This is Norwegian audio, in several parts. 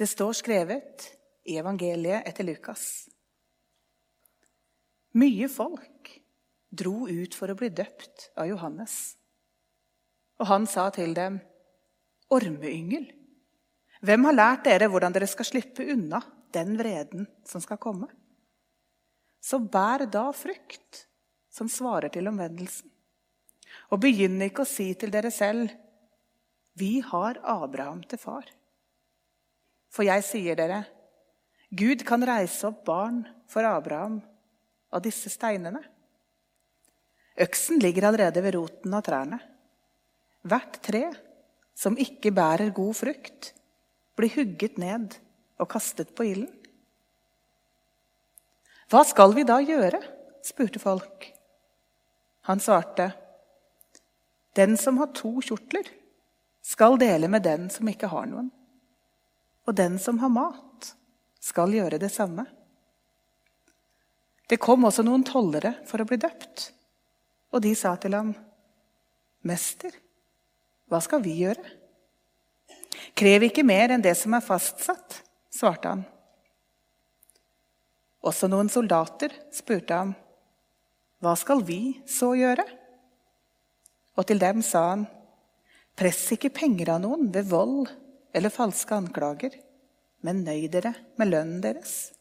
Det står skrevet i evangeliet etter Lukas. Mye folk dro ut for å bli døpt av Johannes. Og han sa til dem, 'Ormeyngel, hvem har lært dere hvordan dere skal slippe unna den vreden som skal komme?' Så bær da frukt som svarer til omvendelsen. Og begynn ikke å si til dere selv, 'Vi har Abraham til far'. For jeg sier dere, Gud kan reise opp barn for Abraham av disse steinene. Øksen ligger allerede ved roten av trærne. Hvert tre som ikke bærer god frukt, blir hugget ned og kastet på ilden. Hva skal vi da gjøre? spurte folk. Han svarte, Den som har to kjortler, skal dele med den som ikke har noen. Og den som har mat, skal gjøre det samme. Det kom også noen tollere for å bli døpt. Og de sa til ham, 'Mester, hva skal vi gjøre?' 'Krev ikke mer enn det som er fastsatt', svarte han. Også noen soldater spurte ham, 'Hva skal vi så gjøre?' Og til dem sa han, 'Press ikke penger av noen ved vold eller falske anklager, men nøy dere med lønnen deres.'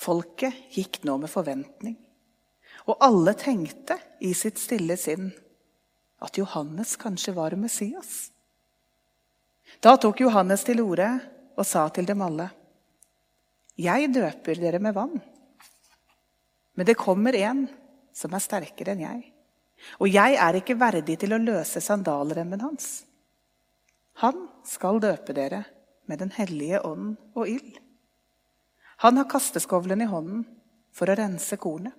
Folket gikk nå med forventning, og alle tenkte i sitt stille sinn at Johannes kanskje var Messias. Da tok Johannes til orde og sa til dem alle.: Jeg døper dere med vann, men det kommer en som er sterkere enn jeg. Og jeg er ikke verdig til å løse sandalremmen hans. Han skal døpe dere med Den hellige ånd og ild. Han har kasteskovlen i hånden for å rense kornet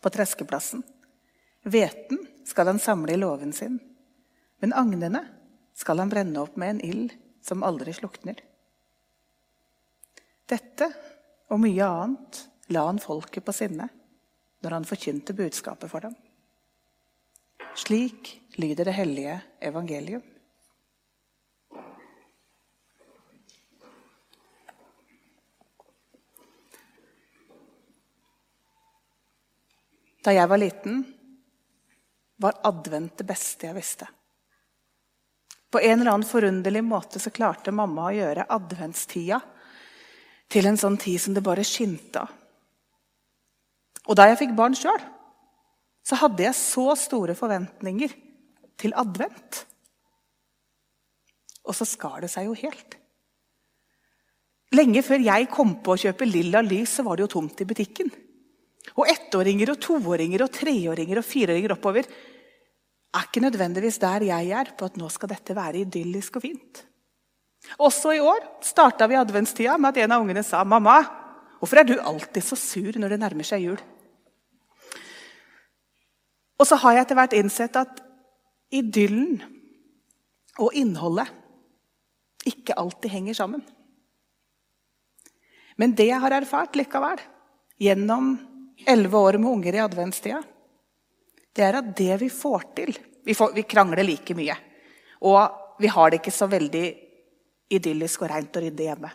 på treskeplassen. Hveten skal han samle i låven sin, men agnene skal han brenne opp med en ild som aldri slukner. Dette og mye annet la han folket på sinne når han forkynte budskapet for dem. Slik lyder det hellige evangelium. Da jeg var liten, var advent det beste jeg visste. På en eller annen forunderlig måte så klarte mamma å gjøre adventstida til en sånn tid som det bare skinte av. Og da jeg fikk barn sjøl, så hadde jeg så store forventninger til advent. Og så skar det seg jo helt. Lenge før jeg kom på å kjøpe lilla lys, så var det jo tomt i butikken. Og ettåringer og toåringer og treåringer og fireåringer oppover er ikke nødvendigvis der jeg er på at nå skal dette være idyllisk og fint. Også i år starta vi adventstida med at en av ungene sa «Mamma, hvorfor er du alltid så sur når det nærmer seg jul. Og så har jeg etter hvert innsett at idyllen og innholdet ikke alltid henger sammen. Men det jeg har erfart likevel, gjennom elleve år med unger i adventstida, det er at det vi får til Vi, får, vi krangler like mye. Og vi har det ikke så veldig idyllisk og reint og ryddig hjemme.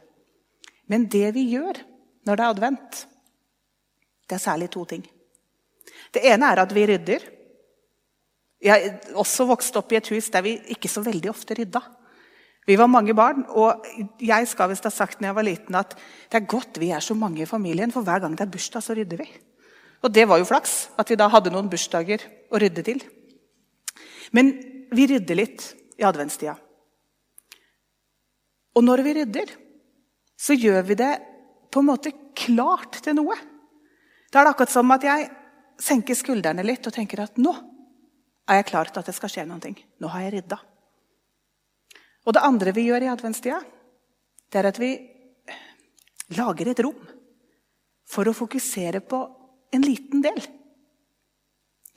Men det vi gjør når det er advent, det er særlig to ting. Det ene er at vi rydder. Jeg er også vokst opp i et hus der vi ikke så veldig ofte rydda. Vi var mange barn, og jeg skal visst ha sagt når jeg var liten at det er godt vi er så mange i familien, for hver gang det er bursdag, så rydder vi. Og det var jo flaks at vi da hadde noen bursdager å rydde til. Men vi rydder litt i adventstida. Og når vi rydder, så gjør vi det på en måte klart til noe. Da er det akkurat som at jeg senker skuldrene litt og tenker at nå er jeg klar til at det skal skje noe. Nå har jeg rydda. Og det andre vi gjør i adventstida, det er at vi lager et rom for å fokusere på en liten del.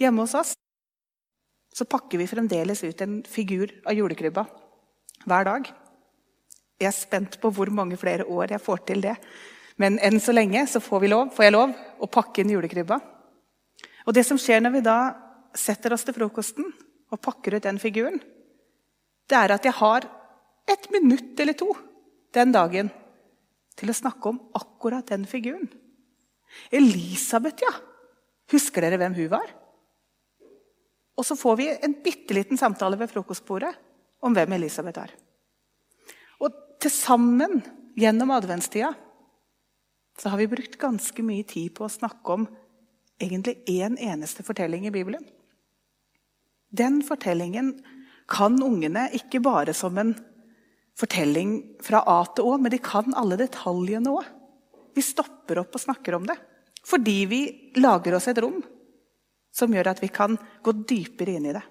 Hjemme hos oss så pakker vi fremdeles ut en figur av julekrybba hver dag. Jeg er spent på hvor mange flere år jeg får til det. Men enn så lenge så får, lov, får jeg lov å pakke inn julekrybba. Og det som skjer når vi da setter oss til frokosten og pakker ut den figuren, det er at jeg har et minutt eller to den dagen til å snakke om akkurat den figuren. Elisabeth, ja. Husker dere hvem hun var? Og så får vi en bitte liten samtale ved frokostbordet om hvem Elisabeth er. Og til sammen gjennom adventstida så har vi brukt ganske mye tid på å snakke om egentlig én eneste fortelling i Bibelen. Den fortellingen kan ungene ikke bare som en fortelling fra A til Å, men de kan alle detaljene òg. Vi stopper opp og snakker om det fordi vi lager oss et rom som gjør at vi kan gå dypere inn i det.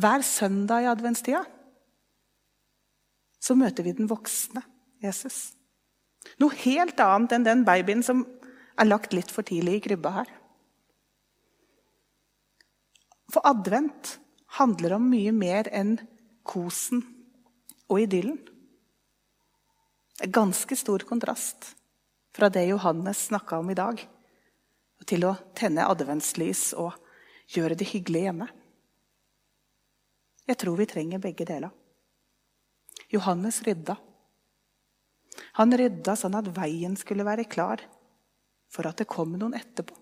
Hver søndag i adventstida så møter vi den voksne Jesus. Noe helt annet enn den babyen som er lagt litt for tidlig i krybba her. For advent handler om mye mer enn kosen og idyllen. Det er ganske stor kontrast fra det Johannes snakka om i dag, til å tenne adventslys og gjøre det hyggelig hjemme. Jeg tror vi trenger begge deler. Johannes rydda. Han rydda sånn at veien skulle være klar for at det kom noen etterpå.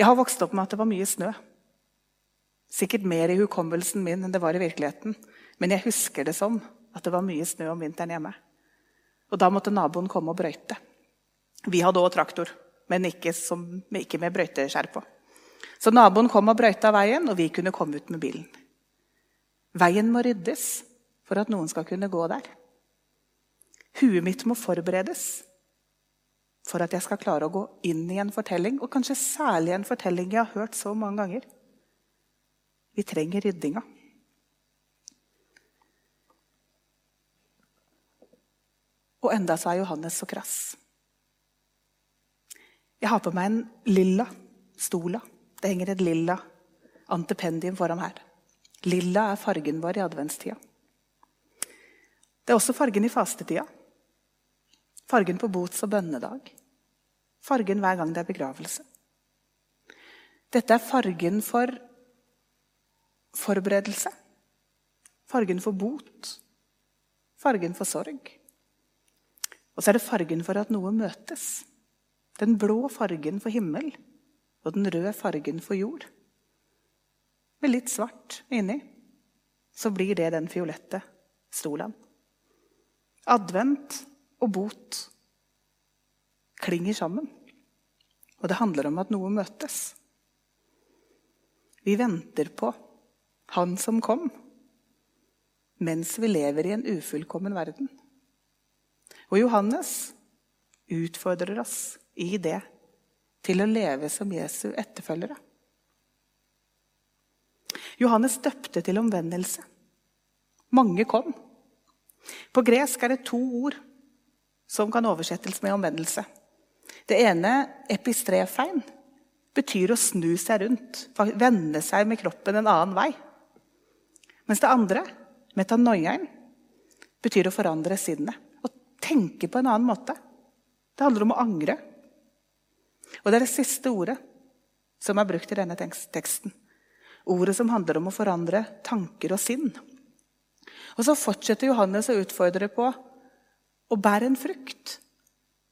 Jeg har vokst opp med at det var mye snø. Sikkert mer i hukommelsen min enn det var i virkeligheten. Men jeg husker det som at det var mye snø om vinteren hjemme. Og da måtte naboen komme og brøyte. Vi hadde òg traktor, men ikke, som, ikke med brøyteskjær på. Så naboen kom og brøyta veien, og vi kunne komme ut med bilen. Veien må ryddes for at noen skal kunne gå der. Huet mitt må forberedes for at jeg skal klare å gå inn i en fortelling, og kanskje særlig en fortelling jeg har hørt så mange ganger. Vi trenger ryddinga. Og enda så er Johannes så krass. Jeg har på meg en lilla stola. Det henger et lilla antipendium foran her. Lilla er fargen vår i adventstida. Det er også fargen i fastetida. Fargen på bots- og bønnedag. Fargen hver gang det er begravelse. Dette er fargen for forberedelse. Fargen for bot. Fargen for sorg. Og så er det fargen for at noe møtes. Den blå fargen for himmel og den røde fargen for jord. Med litt svart inni så blir det den fiolette stolen. Advent og bot klinger sammen. Og det handler om at noe møtes. Vi venter på Han som kom, mens vi lever i en ufullkommen verden. Og Johannes utfordrer oss i det til å leve som Jesu etterfølgere. Johannes døpte til omvendelse. Mange kom. På gresk er det to ord som kan oversettes med omvendelse. Det ene, epistrefein, betyr å snu seg rundt, vende seg med kroppen en annen vei. Mens det andre, metanoiaen, betyr å forandre sinnet. Tenke på en annen måte. Det handler om å angre. Og det er det siste ordet som er brukt i denne teksten. Ordet som handler om å forandre tanker og sinn. Og så fortsetter Johannes å utfordre på å bære en frukt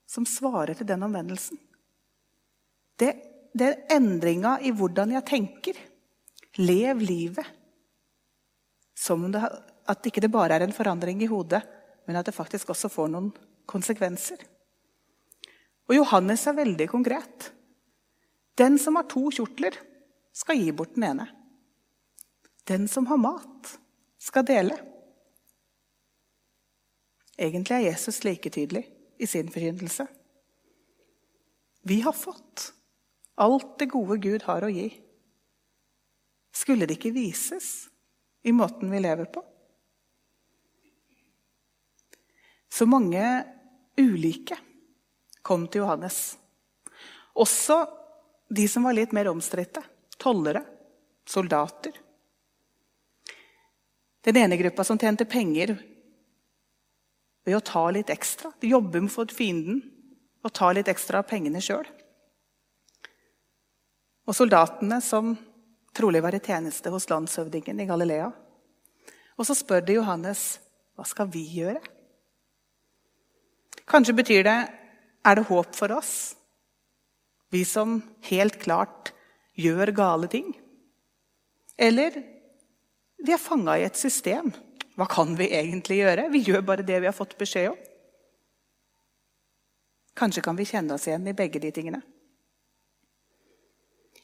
som svarer til den omvendelsen. Det, det er endringa i hvordan jeg tenker. Lev livet som det, at ikke det bare er en forandring i hodet, men at det faktisk også får noen konsekvenser. Og Johannes er veldig konkret. Den som har to kjortler, skal gi bort den ene. Den som har mat, skal dele. Egentlig er Jesus like tydelig i sin forkynnelse. Vi har fått alt det gode Gud har å gi. Skulle det ikke vises i måten vi lever på? Så mange ulike kom til Johannes. Også de som var litt mer omstridte. Tollere, soldater. Den ene gruppa som tjente penger ved å ta litt ekstra. De jobber med for fienden og ta litt ekstra av pengene sjøl. Og soldatene som trolig var i tjeneste hos landshøvdingen i Galilea, Og så spør de Johannes hva skal vi gjøre? Kanskje betyr det er det håp for oss, vi som helt klart gjør gale ting? Eller vi er fanga i et system. Hva kan vi egentlig gjøre? Vi gjør bare det vi har fått beskjed om. Kanskje kan vi kjenne oss igjen i begge de tingene.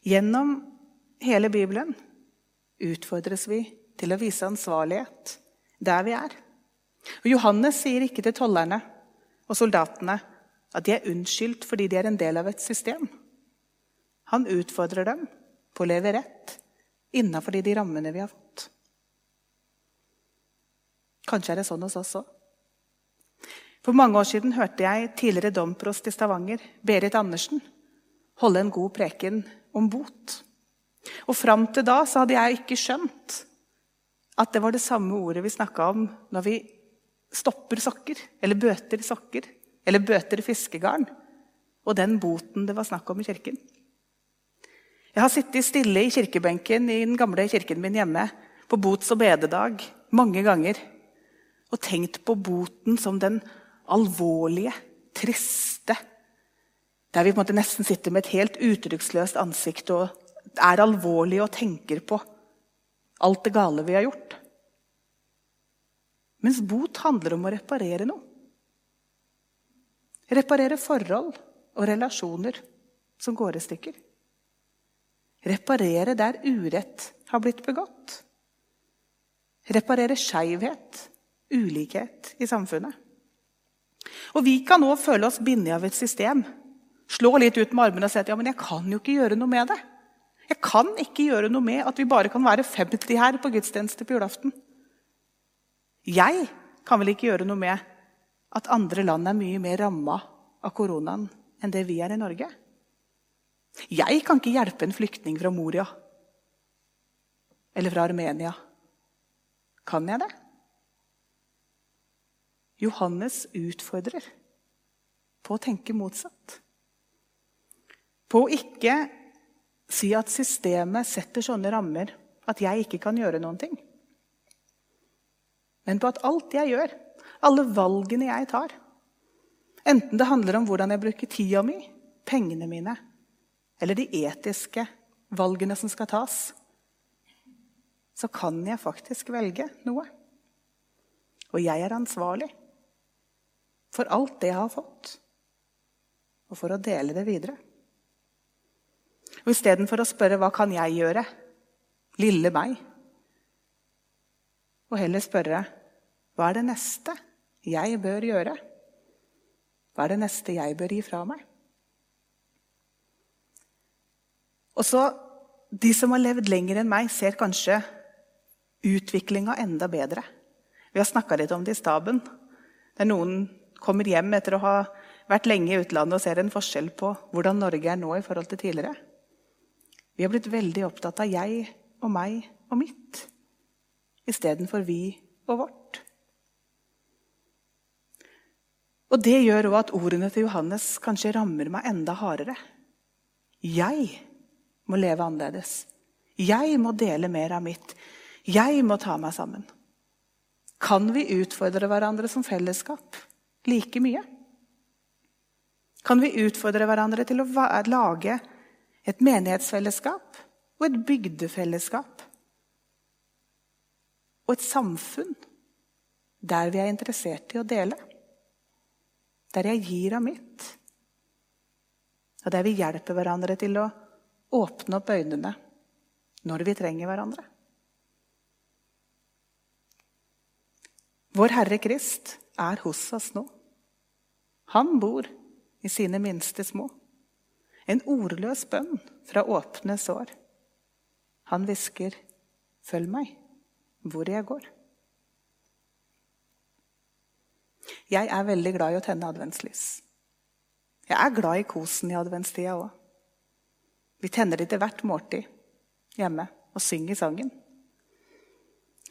Gjennom hele Bibelen utfordres vi til å vise ansvarlighet der vi er. Og Johannes sier ikke til tollerne og soldatene at de er unnskyldt fordi de er en del av et system. Han utfordrer dem på å leve rett innafor de rammene vi har fått. Kanskje er det sånn hos oss òg. For mange år siden hørte jeg tidligere domprost i Stavanger, Berit Andersen, holde en god preken om bot. Og Fram til da så hadde jeg ikke skjønt at det var det samme ordet vi snakka om når vi stopper sokker, eller bøter sokker, eller bøter fiskegarn, og den boten det var snakk om i kirken. Jeg har sittet stille i kirkebenken i den gamle kirken min hjemme på bots- og bededag mange ganger og tenkt på boten som den alvorlige, triste Der vi på en måte nesten sitter med et helt uttrykksløst ansikt og er alvorlige og tenker på alt det gale vi har gjort. Mens bot handler om å reparere noe. Reparere forhold og relasjoner som går i stykker. Reparere der urett har blitt begått. Reparere skeivhet, ulikhet i samfunnet. Og Vi kan nå føle oss bindet av et system. Slå litt ut med armene og si at ja, men jeg kan jo ikke gjøre noe med det. Jeg kan ikke gjøre noe med at vi bare kan være 50 her på gudstjeneste på julaften. Jeg kan vel ikke gjøre noe med at andre land er mye mer ramma av koronaen enn det vi er i Norge? Jeg kan ikke hjelpe en flyktning fra Moria eller fra Armenia. Kan jeg det? Johannes utfordrer på å tenke motsatt. På å ikke si at systemet setter sånne rammer at jeg ikke kan gjøre noen ting. Men på at alt jeg gjør, alle valgene jeg tar, enten det handler om hvordan jeg bruker tida mi, pengene mine, eller de etiske valgene som skal tas, så kan jeg faktisk velge noe. Og jeg er ansvarlig for alt det jeg har fått, og for å dele det videre. Og Istedenfor å spørre hva kan jeg gjøre, lille meg, og heller spørre hva er det neste jeg bør gjøre? Hva er det neste jeg bør gi fra meg? Og så, De som har levd lenger enn meg, ser kanskje utviklinga enda bedre. Vi har snakka litt om det i staben. Der noen kommer hjem etter å ha vært lenge i utlandet og ser en forskjell på hvordan Norge er nå i forhold til tidligere. Vi har blitt veldig opptatt av jeg og meg og mitt istedenfor vi og vårt. Og Det gjør òg at ordene til Johannes kanskje rammer meg enda hardere. Jeg må leve annerledes. Jeg må dele mer av mitt. Jeg må ta meg sammen. Kan vi utfordre hverandre som fellesskap like mye? Kan vi utfordre hverandre til å lage et menighetsfellesskap og et bygdefellesskap. Og et samfunn der vi er interessert i å dele. Der jeg gir av mitt. Og der vi hjelper hverandre til å åpne opp øynene når vi trenger hverandre. Vår Herre Krist er hos oss nå. Han bor i sine minste små. En ordløs bønn fra åpne sår. Han hvisker, 'Følg meg hvor jeg går'. Jeg er veldig glad i å tenne adventslys. Jeg er glad i kosen i adventstida òg. Vi tenner det til hvert måltid hjemme og synger sangen.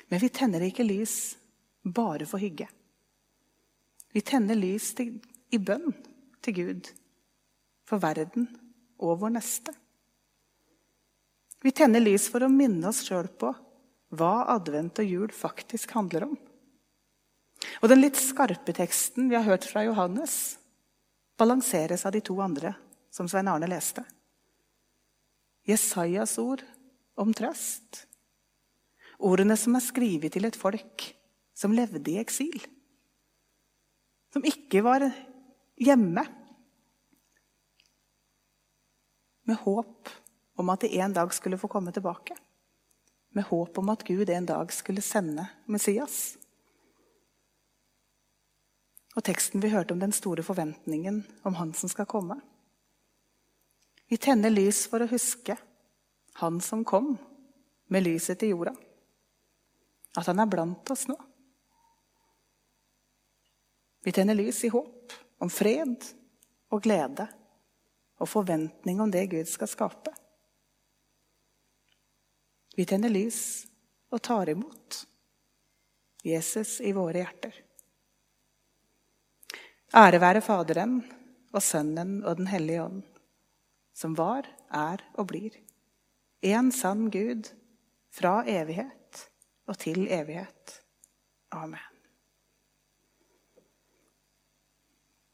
Men vi tenner ikke lys bare for hygge. Vi tenner lys til, i bønn til Gud, for verden og vår neste. Vi tenner lys for å minne oss sjøl på hva advent og jul faktisk handler om. Og den litt skarpe teksten vi har hørt fra Johannes, balanseres av de to andre som Svein Arne leste. Jesajas ord om trøst. Ordene som er skrevet til et folk som levde i eksil. Som ikke var hjemme. Med håp om at de en dag skulle få komme tilbake. Med håp om at Gud en dag skulle sende Messias. Og teksten vi hørte om den store forventningen om Han som skal komme. Vi tenner lys for å huske Han som kom med lyset til jorda. At han er blant oss nå. Vi tenner lys i håp om fred og glede og forventning om det Gud skal skape. Vi tenner lys og tar imot Jesus i våre hjerter. Ære være Faderen og Sønnen og Den hellige ånd, som var, er og blir. En sann Gud fra evighet og til evighet. Amen.